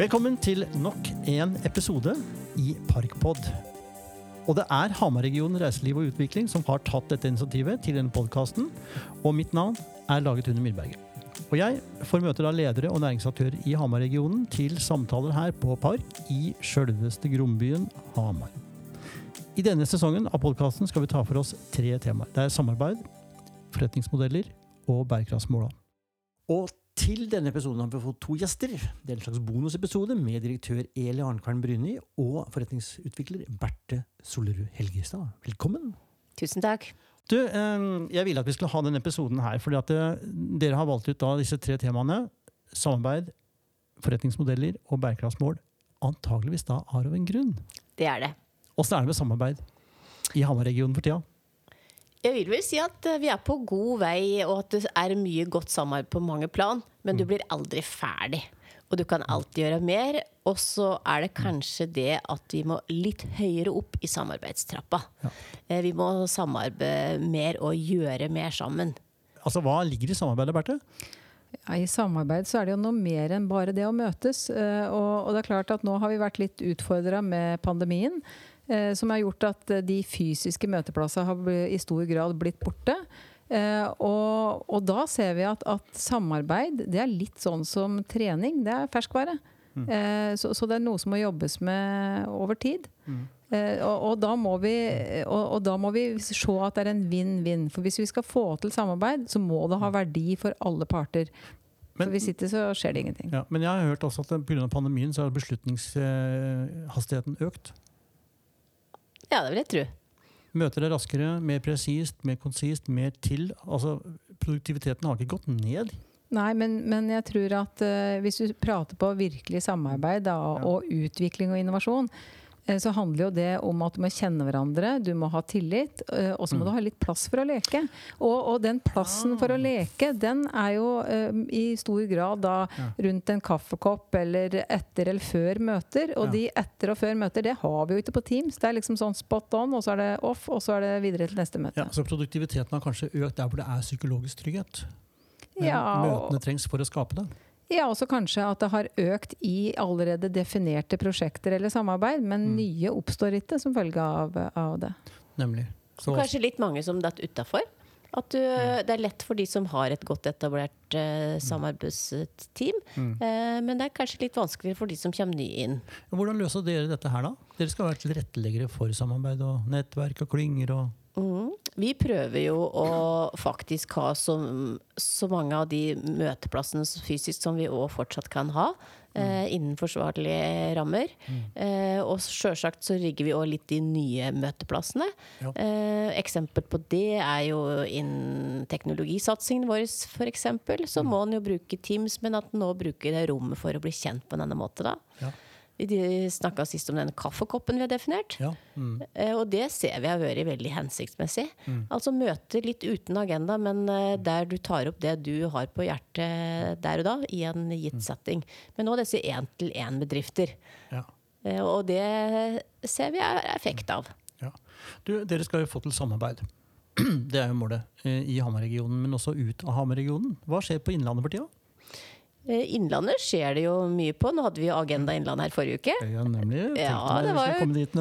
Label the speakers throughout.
Speaker 1: Velkommen til nok en episode i Parkpod. Og det er Hamar-regionen reiseliv og utvikling som har tatt dette initiativet til denne podkasten. Og mitt navn er Laget under Myrberget. Og jeg får møte da ledere og næringsaktører i Hamar-regionen til samtaler her på Park i sjølveste Grombyen Hamar. I denne sesongen av podkasten skal vi ta for oss tre temaer. Det er samarbeid, forretningsmodeller og bærekraftsmåla. Og til denne episoden har vi fått to gjester. Det er en slags bonusepisode med direktør Eli Arnkvern Bryni og forretningsutvikler Berthe Solerud Helgestad. Velkommen.
Speaker 2: Tusen takk.
Speaker 1: Du, jeg ville at vi skulle ha denne episoden her, fordi at eh, dere har valgt ut da disse tre temaene. Samarbeid, forretningsmodeller og bærekraftsmål. Antageligvis da av en grunn.
Speaker 2: Det er det.
Speaker 1: Åssen er det med samarbeid i Hamar-regionen for tida?
Speaker 2: Jeg vil vel si at eh, vi er på god vei, og at det er mye godt samarbeid på mange plan. Men du blir aldri ferdig. Og du kan alltid gjøre mer. Og så er det kanskje det at vi må litt høyere opp i samarbeidstrappa.
Speaker 1: Ja.
Speaker 2: Eh, Vi må samarbeide mer og gjøre mer sammen.
Speaker 1: Altså, Hva ligger i samarbeidet, Berthe?
Speaker 3: Ja, I samarbeid så er det jo noe mer enn bare det å møtes. eh, Og, og det er klart at nå har vi vært litt utfordra med pandemien. Eh, Som har gjort at eh, de fysiske møteplassene har i stor grad blitt borte. Eh, og, og da ser vi at, at samarbeid det er litt sånn som trening. Det er ferskvare. Eh, så, så det er noe som må jobbes med over tid. Eh, og, og, da må vi, og, og da må vi se at det er en vinn-vinn. For hvis vi skal få til samarbeid, så må det ha verdi for alle parter.
Speaker 1: Men-
Speaker 3: for hvis ikke så skjer det ingenting.
Speaker 1: Ja, men jeg har hørt også at pga. pandemien så har beslutningshastigheten økt.
Speaker 2: Ja, det vil jeg tro.
Speaker 1: Møter er raskere, mer presist, mer konsist, mer til. Altså, Produktiviteten har ikke gått ned.
Speaker 3: Nei, men, men jeg tror at uh, hvis du prater på virkelig samarbeid da, og utvikling og innovasjon, så handler jo det om at du må kjenne hverandre, du må ha tillit, eh, og så må du ha litt plass for å leke. Og, og den plassen for å leke, den er jo um, i stor grad da rundt en kaffekopp eller etter eller før møter. Og de etter og før møter, det har vi jo ikke på Teams. Det er liksom sånn spot on, og så er det off, og så er det videre til neste møte.
Speaker 1: Ja, så produktiviteten har kanskje økt der hvor det er psykologisk trygghet. Men
Speaker 3: Ja, og-
Speaker 1: møtene trengs for å skape det.
Speaker 3: Ja, også kanskje at det har økt i allerede definerte prosjekter eller samarbeid, men
Speaker 1: Mm.
Speaker 3: nye oppstår ikke som følge av, av det.
Speaker 1: Nemlig. Så,
Speaker 2: Kanskje litt mange som datt utafor. At du,
Speaker 1: Mm.
Speaker 2: Det er lett for de som har et godt etablert uh, samarbeidsteam.
Speaker 1: Mm.
Speaker 2: Uh, men det er kanskje litt vanskeligere for de som kommer nye inn.
Speaker 1: hvordan løser dere dette her, da? Dere skal være tilretteleggere for samarbeid og nettverk og klynger og
Speaker 2: Mhm. Vi prøver jo å faktisk ha så, så mange av de møteplassene fysisk som vi òg fortsatt kan ha. Eh, innen forsvarlige rammer. Eh, og sjølsagt så rigger vi òg litt de nye møteplassene.
Speaker 1: Ja.
Speaker 2: Eh, eksempel på det er jo innen teknologisatsingen vår, f.eks. Så må en jo bruke Teams, men at en nå bruker det rommet for å bli kjent på denne måten. da.
Speaker 1: Ja.
Speaker 2: Vi snakka sist om den kaffekoppen vi har definert.
Speaker 1: Ja. Mm.
Speaker 2: Eh, Og det ser vi har vært veldig hensiktsmessig. Altså møte litt uten agenda, men eh, der du tar opp det du har på hjertet der og da, i en gitt setting. Men òg disse én-til-én-bedrifter.
Speaker 1: Ja.
Speaker 2: Eh, Og det ser vi er effekt av.
Speaker 1: Ja. Du, dere skal jo få til samarbeid. Det er jo målet i Hamar-regionen, men også ut av Hamar-regionen. Hva skjer på Innlandet for tida?
Speaker 2: Eh, Innlandet skjer det jo mye på. Nå hadde vi jo Agenda Innlandet her forrige uke.
Speaker 1: Ja, nemlig. Tenkte
Speaker 2: Ja, det var jo-
Speaker 1: dit.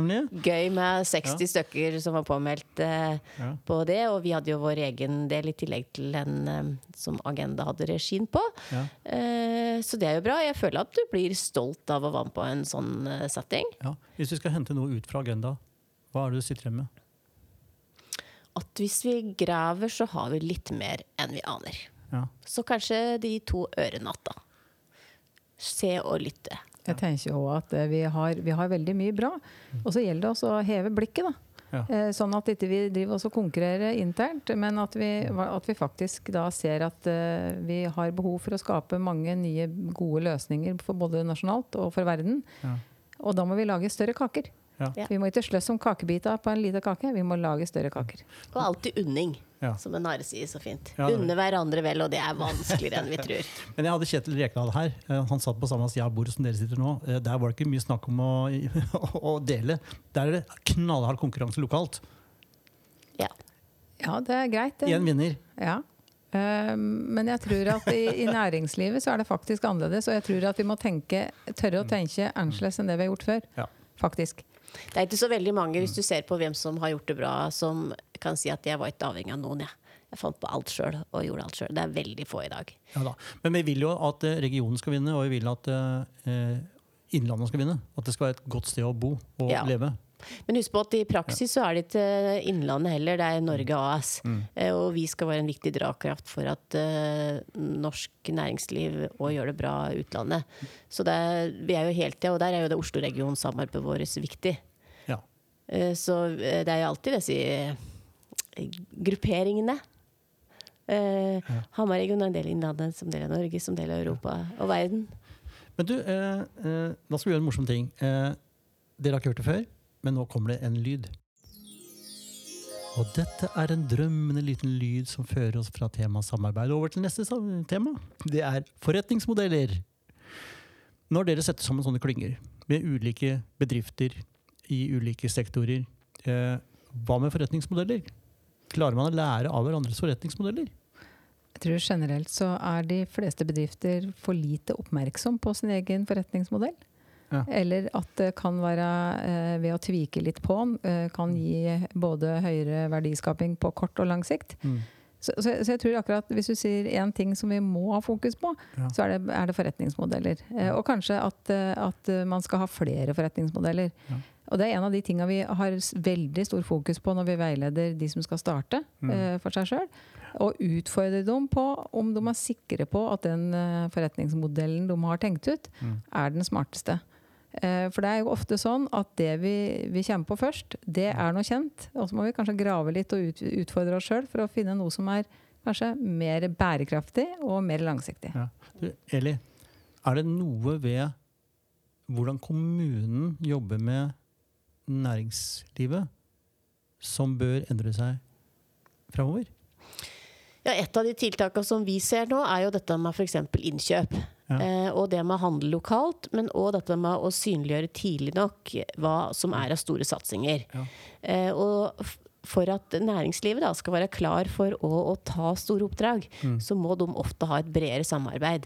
Speaker 2: Gøy med 60 stykker som var påmeldt eh,
Speaker 1: Ja.
Speaker 2: på det. Og vi hadde jo vår egen del i tillegg til den eh, som Agenda hadde regien på.
Speaker 1: Ja.
Speaker 2: Eh, så det er jo bra. Jeg føler at du blir stolt av å være med på en sånn eh, setting.
Speaker 1: Ja. Hvis vi skal hente noe ut fra agenda, hva er det du sitter igjen med?
Speaker 2: At hvis vi graver, så har vi litt mer enn vi aner.
Speaker 1: Ja.
Speaker 2: Så kanskje de to ørenatta. Se og lytte.
Speaker 3: Jeg tenker òg at eh, vi har, vi har veldig mye bra. Og så gjelder det også å heve blikket, da.
Speaker 1: Ja.
Speaker 3: Eh, Sånn at ikke vi driver oss og konkurrerer internt, men at vi, at vi faktisk da ser at eh, vi har behov for å skape mange nye gode løsninger for både nasjonalt og for verden.
Speaker 1: Ja.
Speaker 3: Og da må vi lage større kaker.
Speaker 1: Ja.
Speaker 3: Vi må ikke sløse om kakebiter på en liten kake, vi må lage større kaker.
Speaker 2: Og alltid unning,
Speaker 1: Ja.
Speaker 2: som en Are sier så fint.
Speaker 1: Ja,
Speaker 2: Unne hverandre vel, og det er vanskeligere enn vi tror.
Speaker 1: Men jeg hadde Kjetil Rekdal her. Eh, Han satt på samme side av bordet som dere sitter nå. Eh, Der var det ikke mye snakk om å, å dele. Der er det knallhard konkurranse lokalt.
Speaker 2: Ja.
Speaker 3: Ja, det er greit.
Speaker 1: Én vinner.
Speaker 3: Ja. Eh, Men jeg tror at i, i næringslivet så er det faktisk annerledes. Og jeg tror at vi må tenke, tørre å tenke annerledes enn det vi har gjort før.
Speaker 1: Ja.
Speaker 3: Faktisk.
Speaker 2: Det er ikke så veldig mange, hvis du ser på hvem som har gjort det bra, som kan si at jeg var ikke avhengig av noen. Jeg, jeg fant på alt sjøl og gjorde alt sjøl. Det er veldig få i dag.
Speaker 1: Ja da. Men vi vil jo at eh, regionen skal vinne, og vi vil at eh, Innlandet skal vinne. At det skal være et godt sted å bo og
Speaker 2: Ja.
Speaker 1: leve.
Speaker 2: Men husk på at i praksis så er det ikke Innlandet heller, det er Norge AS. Mm. Og vi skal være en viktig dragkraft for at uh, norsk næringsliv òg gjør det bra utlandet. Så det er, vi er jo helt tida, og der er jo det Oslo-regionsamarbeidet vårt viktig.
Speaker 1: Ja.
Speaker 2: Uh, Så eh, det er jo alltid disse eh, grupperingene. Eh, Hamar-regionen er en del av Innlandet, som del av Norge, som del av Europa og verden.
Speaker 1: Men du, eh, eh, da skal vi gjøre en morsom ting. Eh, dere har ikke hørt det før, men nå kommer det en lyd. Og dette er en drømmende liten lyd som fører oss fra temaet samarbeid over til neste tema. Det er forretningsmodeller. Når dere setter sammen sånne klynger med ulike bedrifter i ulike sektorer, eh, hva med forretningsmodeller? Klarer man å lære av hverandres forretningsmodeller?
Speaker 3: Jeg tror generelt så er de fleste bedrifter for lite oppmerksom på sin egen forretningsmodell.
Speaker 1: Ja.
Speaker 3: Eller at det kan være eh, ved å tvike litt på den, eh, kan gi både høyere verdiskaping på kort og lang sikt.
Speaker 1: Mm.
Speaker 3: Så, så, så jeg tror akkurat hvis du sier én ting som vi må ha fokus på,
Speaker 1: Ja.
Speaker 3: så er det, er det forretningsmodeller. Eh, og kanskje at, eh, at man skal ha flere forretningsmodeller.
Speaker 1: Ja.
Speaker 3: Og det er en av de tinga vi har veldig stor fokus på når vi veileder de som skal starte
Speaker 1: Mm.
Speaker 3: eh, for seg sjøl. Og utfordre dem på om de er sikre på at den eh, forretningsmodellen de har tenkt ut,
Speaker 1: Mm.
Speaker 3: er den smarteste. Eh, For det er jo ofte sånn at det vi, vi kommer på først, det er noe kjent. Og så må vi kanskje grave litt og ut, utfordre oss sjøl for å finne noe som er kanskje mer bærekraftig og mer langsiktig.
Speaker 1: Ja. Du, Eli, er det noe ved hvordan kommunen jobber med næringslivet som bør endre seg framover?
Speaker 2: Ja, Et av de tiltakene som vi ser nå, er jo dette med f.eks. innkjøp.
Speaker 1: Ja.
Speaker 2: Eh, og det med å handle lokalt, men òg dette med å synliggjøre tidlig nok hva som er av store satsinger.
Speaker 1: Ja.
Speaker 2: Eh, og for at næringslivet da skal være klar for å, å ta store oppdrag,
Speaker 1: Mm.
Speaker 2: så må de ofte ha et bredere samarbeid.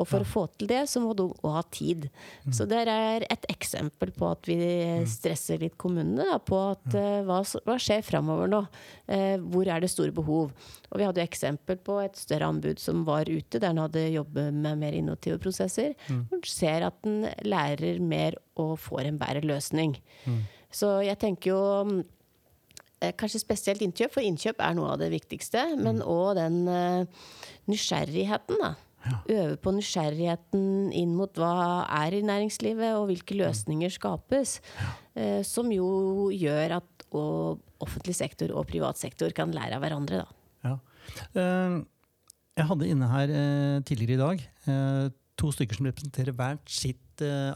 Speaker 2: Og for
Speaker 1: Ja.
Speaker 2: å få til det, så må de òg ha tid. Så det er et eksempel på at vi stresser litt kommunene da, på at uh, hva, hva skjer framover nå? Uh, hvor er det store behov? Og vi hadde eksempel på et større anbud som var ute, der en hadde jobbet med mer innovative prosesser. Hvor en ser at en lærer mer og får en bedre løsning. Så jeg tenker jo mm, eh, Kanskje spesielt innkjøp, for innkjøp er noe av det viktigste. Men òg den nysgjerrigheten, da. Øve på nysgjerrigheten inn mot hva er i næringslivet, og hvilke løsninger skapes. Ja. som jo gjør at og offentlig sektor og privat sektor kan lære av hverandre, da.
Speaker 1: Ja. Eh, Jeg hadde inne her eh, tidligere i dag eh, to stykker som representerer hvert sitt eh,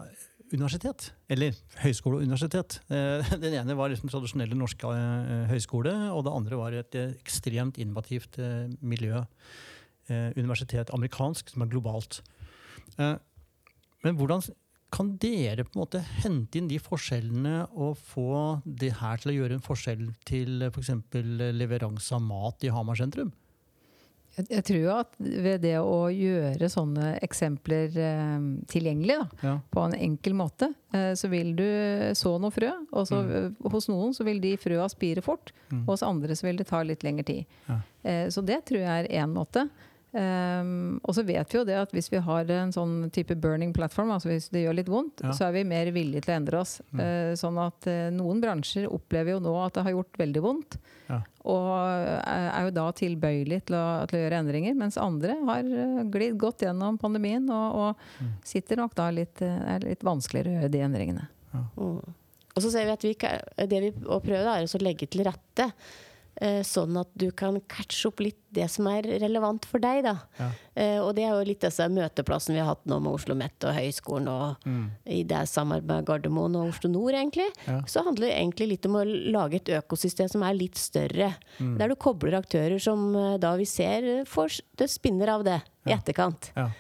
Speaker 1: universitet. Eller høyskole og universitet. Eh, Den ene var liksom tradisjonelle norske eh, høyskole, og det andre var et eh, ekstremt innovativt eh, miljø. Eh, Universitet amerikansk, som er globalt. Eh, Men hvordan kan dere på en måte hente inn de forskjellene og få det her til å gjøre en forskjell til f.eks. leveranse av mat i Hamar sentrum?
Speaker 3: Jeg, tror at ved det å gjøre sånne eksempler eh, tilgjengelig da,
Speaker 1: Ja.
Speaker 3: på en enkel måte, eh, så vil du så noe frø. Og så, mm. hos noen så vil de frøa spire fort,
Speaker 1: Mm.
Speaker 3: og hos andre så vil det ta litt lengre tid.
Speaker 1: Ja.
Speaker 3: Eh, så det tror jeg er én måte. Um, og så vet vi jo det at hvis vi har en sånn type burning platform, altså hvis det gjør litt vondt,
Speaker 1: Ja.
Speaker 3: så er vi mer villige til å endre oss.
Speaker 1: Mm.
Speaker 3: Uh, sånn at uh, noen bransjer opplever jo nå at det har gjort veldig vondt.
Speaker 1: Ja.
Speaker 3: Og er, er jo da tilbøyelig til å, til å gjøre endringer. Mens andre har uh, glidd godt gjennom pandemien og, og
Speaker 1: Mm.
Speaker 3: sitter nok da litt, eh, er litt vanskeligere å gjøre de endringene.
Speaker 2: Mm. Og så ser vi at vi, det vi prøver, da, er å legge til rette. Eh, Sånn at du kan catche opp litt det som er relevant for deg. Da.
Speaker 1: Ja.
Speaker 2: Eh, Og det er jo litt disse møteplassene vi har hatt nå med Oslo Mett og Høgskolen, og
Speaker 1: Mm.
Speaker 2: i det samarbeidet med Gardermoen og Oslo Nord, egentlig.
Speaker 1: Ja.
Speaker 2: Så handler det egentlig litt om å lage et økosystem som er litt større.
Speaker 1: Mm.
Speaker 2: Der du kobler aktører som eh, da vi ser får, det spinner av det i etterkant.
Speaker 1: Ja.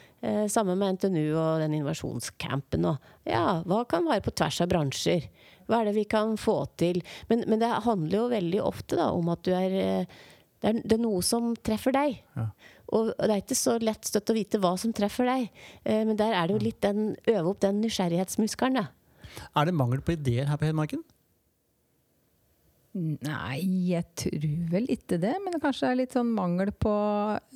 Speaker 2: Sammen med NTNU og den innovasjonscampen. Og ja, hva kan være på tvers av bransjer? Hva er det vi kan få til? Men, men det handler jo veldig ofte da, om at du er eh, Det er, det er noe som treffer deg.
Speaker 1: Ja.
Speaker 2: Og det er ikke så lett støtt å vite hva som treffer deg. Eh, men der er det jo litt den, øve opp den nysgjerrighetsmuskelen, da.
Speaker 1: Er det mangel på ideer her på Hedmarken?
Speaker 3: Nei, jeg tror vel ikke det. Men det kanskje er litt sånn mangel på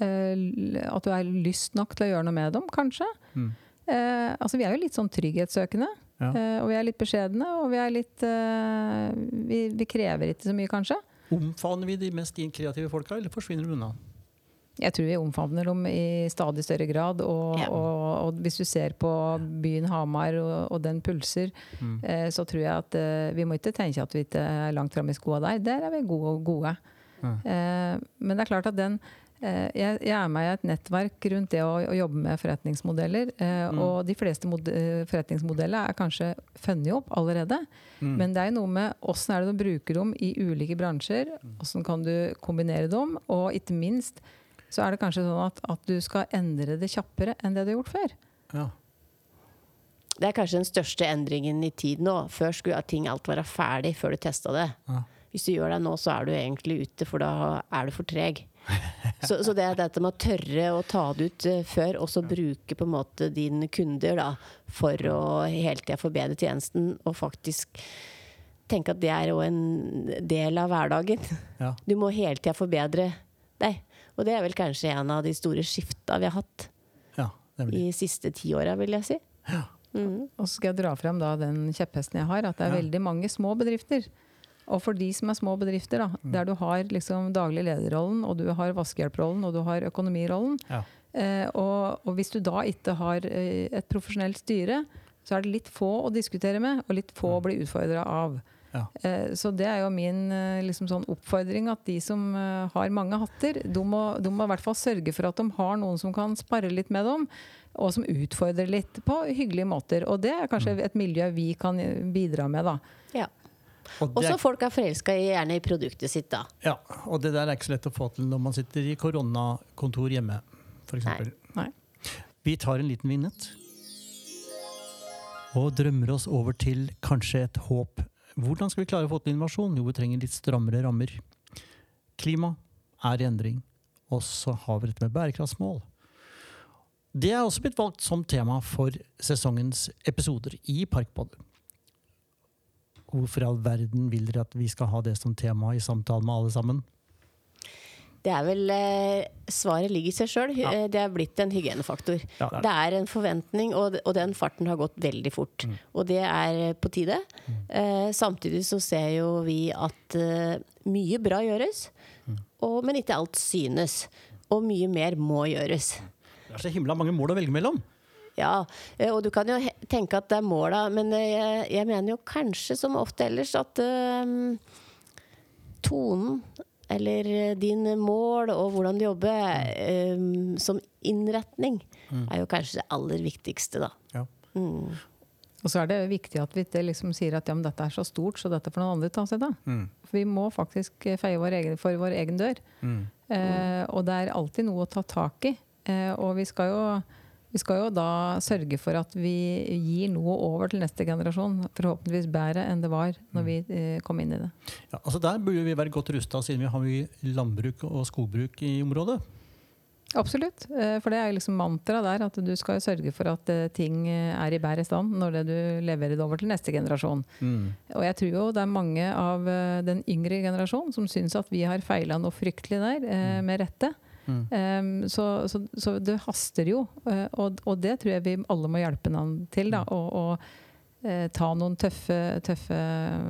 Speaker 3: eh, at du er lyst nok til å gjøre noe med dem, kanskje.
Speaker 1: Mm.
Speaker 3: Eh, altså, vi er jo litt sånn trygghetssøkende.
Speaker 1: Ja.
Speaker 3: Eh, og vi er litt beskjedne, og vi er litt uh, vi, vi krever ikke så mye, kanskje.
Speaker 1: Omfavner vi de mest kreative folka, eller forsvinner de unna?
Speaker 3: Jeg tror vi omfavner dem i stadig større grad. Og,
Speaker 2: Ja.
Speaker 3: og, og hvis du ser på byen Hamar og, og den pulser,
Speaker 1: Mm.
Speaker 3: eh, så tror jeg at eh, vi må ikke tenke at vi ikke er langt framme i skoa der. Der er vi gode. gode.
Speaker 1: Ja.
Speaker 3: Eh, men det er klart at den jeg, jeg er med i et nettverk rundt det å, å jobbe med forretningsmodeller. Eh,
Speaker 1: Mm.
Speaker 3: Og de fleste eh, forretningsmodeller er kanskje funnet opp allerede.
Speaker 1: Mm.
Speaker 3: Men det er jo noe med åssen er det du bruker dem i ulike bransjer. Åssen kan du kombinere dem? Og ikke minst så er det kanskje sånn at, at du skal endre det kjappere enn det du har gjort før.
Speaker 1: Ja.
Speaker 2: Det er kanskje den største endringen i tid nå. Før skulle ting alt være ferdig før du testa det.
Speaker 1: Ja.
Speaker 2: Hvis du gjør det nå, så er du egentlig ute, for da er du for treg. Så, så det er dette med å tørre å ta det ut eh, før, og så bruke på en måte dine kunder da, for å hele tida forbedre tjenesten, og faktisk tenke at det er jo en del av hverdagen.
Speaker 1: Ja.
Speaker 2: Du må hele tida forbedre deg. Og det er vel kanskje en av de store skifta vi har hatt
Speaker 1: ja,
Speaker 2: i siste ti åra, vil jeg si.
Speaker 1: Ja.
Speaker 2: Mm.
Speaker 3: Og så skal jeg dra frem da den kjepphesten jeg har, at det er
Speaker 1: Ja.
Speaker 3: veldig mange små bedrifter. Og for de som er små bedrifter, da,
Speaker 1: Mm.
Speaker 3: der du har liksom daglig lederrollen, og du har vaskehjelprollen, og du har økonomirollen,
Speaker 1: Ja.
Speaker 3: eh, og, og hvis du da ikke har eh, et profesjonelt styre, så er det litt få å diskutere med, og litt få å bli utfordra av.
Speaker 1: Ja.
Speaker 3: Eh, Så det er jo min eh, liksom sånn oppfordring at de som eh, har mange hatter, de må, de må i hvert fall sørge for at de har noen som kan spare litt med dem, og som utfordrer litt på hyggelige måter. Og det er kanskje et miljø vi kan bidra med, da.
Speaker 2: Ja.
Speaker 1: Og,
Speaker 2: så
Speaker 1: er,
Speaker 2: folk er forelska gjerne i produktet sitt, da.
Speaker 1: ja, og det der er ikke så lett å få til når man sitter i koronakontor hjemme, f.eks. Vi tar en liten vinnet. Og drømmer oss over til kanskje et håp. Hvordan skal vi klare å få til innovasjon? Jo, vi trenger litt strammere rammer. Klima er i endring. Og så har vi dette med bærekraftsmål. Det er også blitt valgt som tema for sesongens episoder i Parkpod. Hvorfor i all verden vil dere at vi skal ha det som tema i samtalen med alle sammen?
Speaker 2: Det er vel eh, Svaret ligger i seg sjøl.
Speaker 1: Ja.
Speaker 2: Det er blitt en hygienefaktor.
Speaker 1: Ja, det er
Speaker 2: Det er en forventning, og, den farten har gått veldig fort. Og det er på tide. Eh, samtidig så ser jo vi at eh, mye bra gjøres, og, men ikke alt synes. Og mye mer må gjøres.
Speaker 1: Det er så himla mange mål å velge mellom.
Speaker 2: Ja, eh, og du kan jo tenke at det er måla, men eh, jeg, jeg mener jo kanskje som ofte ellers at eh, tonen eller din dine mål og hvordan du jobber um, som innretning er jo kanskje det aller viktigste, da.
Speaker 1: Ja.
Speaker 2: Mm.
Speaker 3: Og så er det viktig at vi ikke liksom sier at ja, men dette er så stort, så dette får noen andre ta seg av.
Speaker 1: Mm.
Speaker 3: For vi må faktisk feie vår egen, for vår egen dør.
Speaker 1: Mm.
Speaker 3: Eh, og det er alltid noe å ta tak i. Eh, og vi skal, jo, vi skal jo da sørge for at vi gir noe over til neste generasjon. Forhåpentligvis bedre enn det var når vi eh, kom inn i det.
Speaker 1: Ja, altså Der burde vi være godt rusta, siden vi har landbruk og skogbruk i området.
Speaker 3: Absolutt. Eh, for det er liksom mantraet der at du skal sørge for at eh, ting er i bedre stand når det du leverer det over til neste generasjon.
Speaker 1: Mm.
Speaker 3: Og jeg tror jo det er mange av den yngre generasjonen som syns at vi har feila noe fryktelig der, eh, med rette.
Speaker 1: Mm.
Speaker 3: Um, så, så, så det haster jo, eh, og, og det tror jeg vi alle må hjelpe hverandre til. da, og, og eh, ta noen tøffe, tøffe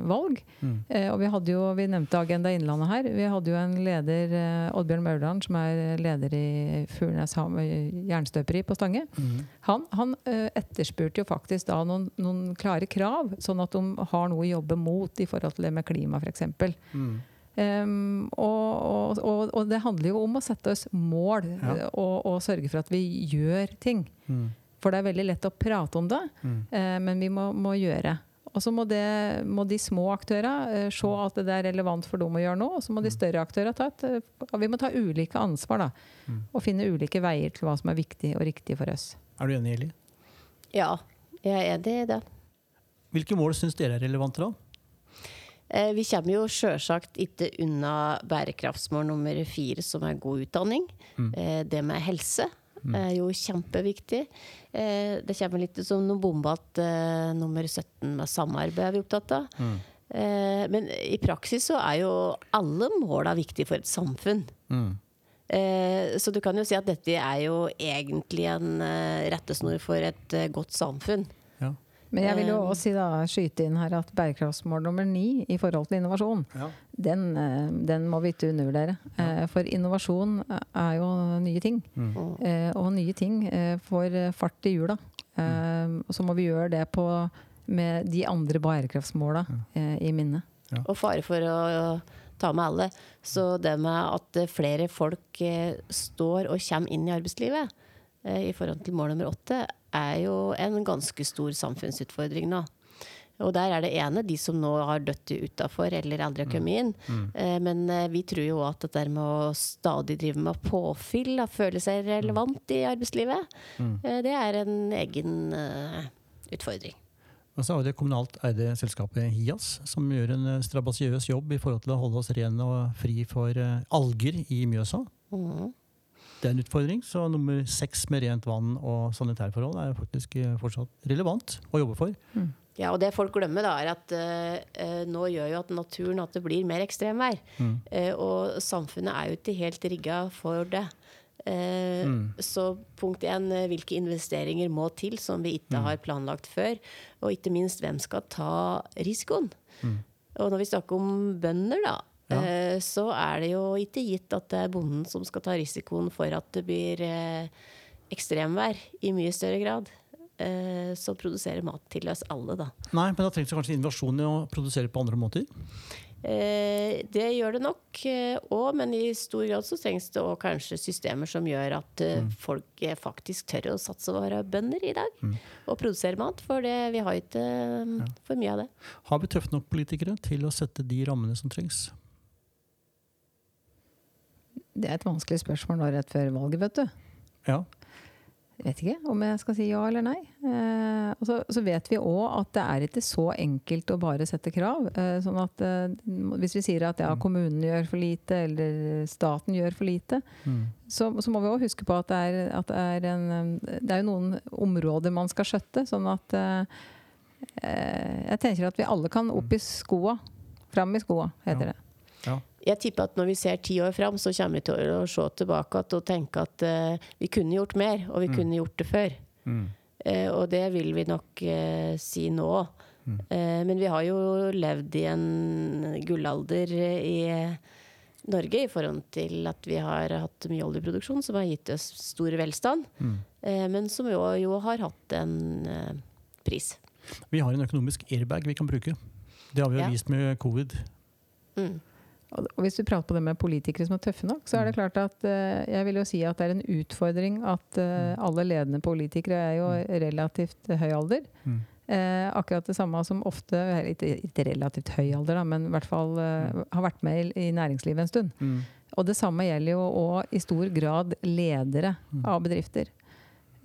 Speaker 3: valg.
Speaker 1: Mm.
Speaker 3: Eh, og vi hadde jo, vi nevnte Agenda Innlandet her. Vi hadde jo en leder, Oddbjørn Maurdalen, som er leder i Furnes jernstøperi på Stange.
Speaker 1: Mm.
Speaker 3: Han, han eh, etterspurte jo faktisk da noen, noen klare krav, sånn at de har noe å jobbe mot i forhold til det med klima, f.eks.
Speaker 1: Mm.
Speaker 3: Um, og, og, og, og det handler jo om å sette oss mål
Speaker 1: Ja.
Speaker 3: og, og sørge for at vi gjør ting.
Speaker 1: Mm.
Speaker 3: For det er veldig lett å prate om det,
Speaker 1: Mm.
Speaker 3: uh, men vi må, må gjøre. Og så må, må de små aktørene uh, se at det er relevant for dem å gjøre noe. Og så må de større aktørene ta et eh, Vi må ta ulike ansvar, da.
Speaker 1: Mm.
Speaker 3: Og finne ulike veier til hva som er viktig og riktig for oss.
Speaker 1: Er du enig, Eli?
Speaker 2: Ja, jeg er enig i det.
Speaker 1: Hvilke mål syns dere er relevante, da?
Speaker 2: Eh, vi kommer jo sjølsagt ikke unna bærekraftsmål nummer fire, som er god utdanning. Eh, det med helse er jo kjempeviktig. Eh, det kommer litt som noe bombe at nummer 17 med samarbeid er vi opptatt av. Mm. men i praksis så er jo alle måla viktige for et samfunn.
Speaker 1: Mm.
Speaker 2: Så du kan jo si at dette er jo egentlig en rettesnor for et godt samfunn.
Speaker 3: Men jeg vil jo
Speaker 2: Um,
Speaker 3: også si da, skyte inn her at bærekraftsmål nummer ni i forhold til innovasjon,
Speaker 1: Ja.
Speaker 3: den, eh, den må vi ikke undervurdere. Ja. For innovasjon er jo nye ting.
Speaker 1: Mm.
Speaker 3: Eh, Og nye ting eh, får eh, fart i hjula. Mm. Så må vi gjøre det på, med de andre bærekraftsmåla ja. i minne.
Speaker 2: Og fare for å ta med alle. Så det med at eh, flere folk eh, står og kommer inn i arbeidslivet eh, i forhold til mål nummer åtte, er jo en ganske stor samfunnsutfordring nå. Og der er det ene de som nå har dødd utafor eller aldri har kommet inn. Mm. Men eh, vi tror jo at det der med å stadig drive med påfyll, og føle seg relevant i arbeidslivet, mm. det er en egen eh, utfordring.
Speaker 1: Og så har vi det kommunalt eide selskapet Hias, som gjør en eh, strabasiøs jobb i forhold til å holde oss rene og fri for eh, alger i Mjøsa.
Speaker 2: Mhm.
Speaker 1: Det er en utfordring, så nummer seks med rent vann og sanitærforhold er faktisk eh, fortsatt relevant å jobbe for.
Speaker 2: Ja, og det folk glemmer da, er at eh, nå gjør jo at naturen at det blir mer ekstremvær. Eh, og samfunnet er jo ikke helt rigga for det. Eh, Så punkt én, hvilke investeringer må til som vi ikke har planlagt før? Og ikke minst, hvem skal ta risikoen? Og når vi snakker om bønder, da,
Speaker 1: Ja.
Speaker 2: eh, så er det jo ikke gitt at det er bonden som skal ta risikoen for at det blir eh, ekstremvær i mye større grad. Eh, som produserer mat til oss alle, da.
Speaker 1: Nei, men da trengs det kanskje innovasjon i å produsere på andre måter?
Speaker 2: Eh, det gjør det nok òg, men i stor grad så trengs det òg kanskje systemer som gjør at eh, folk faktisk tør å satse å være bønder i dag. Og produsere mat, for det, vi har ikke eh, for mye av det.
Speaker 1: Har vi tøffe nok politikere til å sette de rammene som trengs?
Speaker 3: Det er et vanskelig spørsmål nå rett før valget, vet du.
Speaker 1: Ja.
Speaker 3: Jeg vet ikke om jeg skal si ja eller nei. Eh, og så, så vet vi òg at det er ikke så enkelt å bare sette krav. Eh, sånn at eh, Hvis vi sier at ja, kommunen gjør for lite, eller staten gjør for lite,
Speaker 1: Mm.
Speaker 3: så, så må vi òg huske på at det er, at det er en Det er jo noen områder man skal skjøtte. Sånn at eh, eh, Jeg tenker at vi alle kan opp i skoa. Fram i skoa, heter
Speaker 1: Ja.
Speaker 3: det.
Speaker 1: ja.
Speaker 2: Jeg tipper at når vi ser ti år fram, så kommer vi til å se tilbake at og tenke at uh, vi kunne gjort mer, og vi kunne gjort det før.
Speaker 1: Mm.
Speaker 2: Uh, og det vil vi nok uh, si nå. Eh, men vi har jo levd i en gullalder i Norge i forhold til at vi har hatt mye oljeproduksjon som har gitt oss stor velstand, eh, men som jo, jo har hatt en pris.
Speaker 1: Vi har en økonomisk airbag vi kan bruke. Det har vi jo
Speaker 2: Ja.
Speaker 1: vist med covid.
Speaker 2: Mm.
Speaker 3: Og hvis du prater på det med politikere som er tøffe nok, så er det klart at eh, jeg vil jo si at det er en utfordring at eh, alle ledende politikere er jo relativt høy alder.
Speaker 1: Mm.
Speaker 3: Eh, akkurat det samme som ofte, ikke, ikke relativt høy alder, da, men i hvert fall eh, har vært med i, i næringslivet en stund.
Speaker 1: Mm.
Speaker 3: Og det samme gjelder jo òg i stor grad ledere av bedrifter.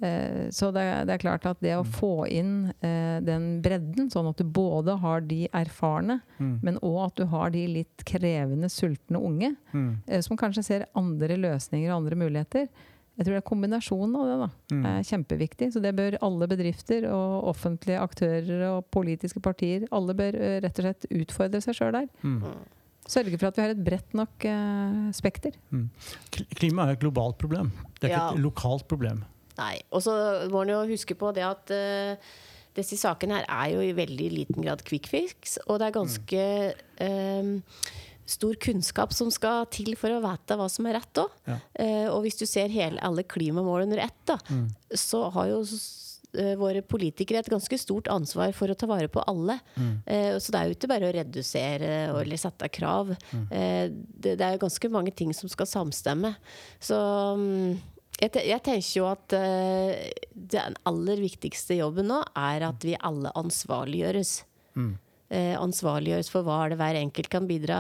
Speaker 3: Eh, Så det, er- det er klart at det å få inn eh, den bredden, sånn at du både har de erfarne,
Speaker 1: Mm.
Speaker 3: men òg at du har de litt krevende, sultne unge,
Speaker 1: Mm.
Speaker 3: eh, som kanskje ser andre løsninger og andre muligheter. Jeg tror det er kombinasjonen av det da,
Speaker 1: Mm.
Speaker 3: er kjempeviktig. Så det bør alle bedrifter og offentlige aktører og politiske partier alle bør eh, rett og slett utfordre seg sjøl der.
Speaker 1: Mm.
Speaker 3: Sørge for at vi har et bredt nok eh, spekter.
Speaker 1: Kl- Klima er et globalt problem. Det er ikke
Speaker 2: Ja.
Speaker 1: et lokalt problem.
Speaker 2: Nei. Og så må en jo huske på det at uh, disse sakene her er jo i veldig liten grad quick fix, og det er ganske eh, stor kunnskap som skal til for å vite hva som er rett òg.
Speaker 1: Ja.
Speaker 2: og hvis du ser hele, alle klimamål under ett, da, så har jo eh, våre politikere et ganske stort ansvar for å ta vare på alle. Eh, så det er jo ikke bare å redusere og- eller sette krav. Eh, det, det er jo ganske mange ting som skal samstemme. Så mm, jeg, te- jeg tenker jo at uh, den aller viktigste jobben nå er at vi alle ansvarliggjøres.
Speaker 1: Mm.
Speaker 2: Uh, ansvarliggjøres for hva det hver enkelt kan bidra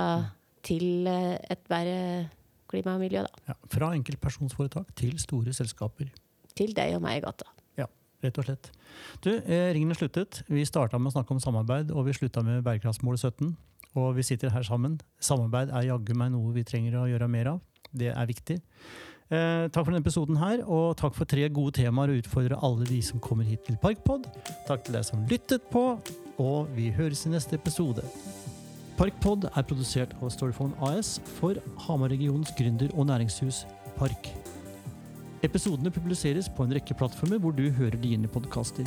Speaker 2: til uh, et bedre klima og miljø. Da.
Speaker 1: Ja. Fra enkeltpersonsforetak til store selskaper.
Speaker 2: Til deg og meg i gata.
Speaker 1: Ja, rett og slett. Du, Ringen er sluttet. Vi starta med å snakke om samarbeid, og vi slutta med bærekraftsmål 17. og vi sitter her sammen. Samarbeid er jaggu meg noe vi trenger å gjøre mer av. Det er viktig. Eh, takk for denne episoden her, og takk for tre gode temaer og utfordre alle de som kommer hit til Parkpod. Takk til deg som lyttet på, og vi høres i neste episode. Parkpod er produsert av Storyphone AS for Hamar-regionens gründer- og næringshus Park. Episodene publiseres på en rekke plattformer hvor du hører dine podkaster.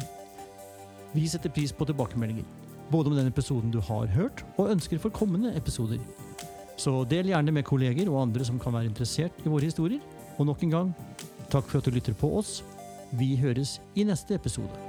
Speaker 1: Vi setter pris på tilbakemeldinger, både om den episoden du har hørt, og ønsker for kommende episoder. Så del gjerne med kolleger og andre som kan være interessert i våre historier. Og nok en gang, takk for at du lytter på oss. Vi høres i neste episode.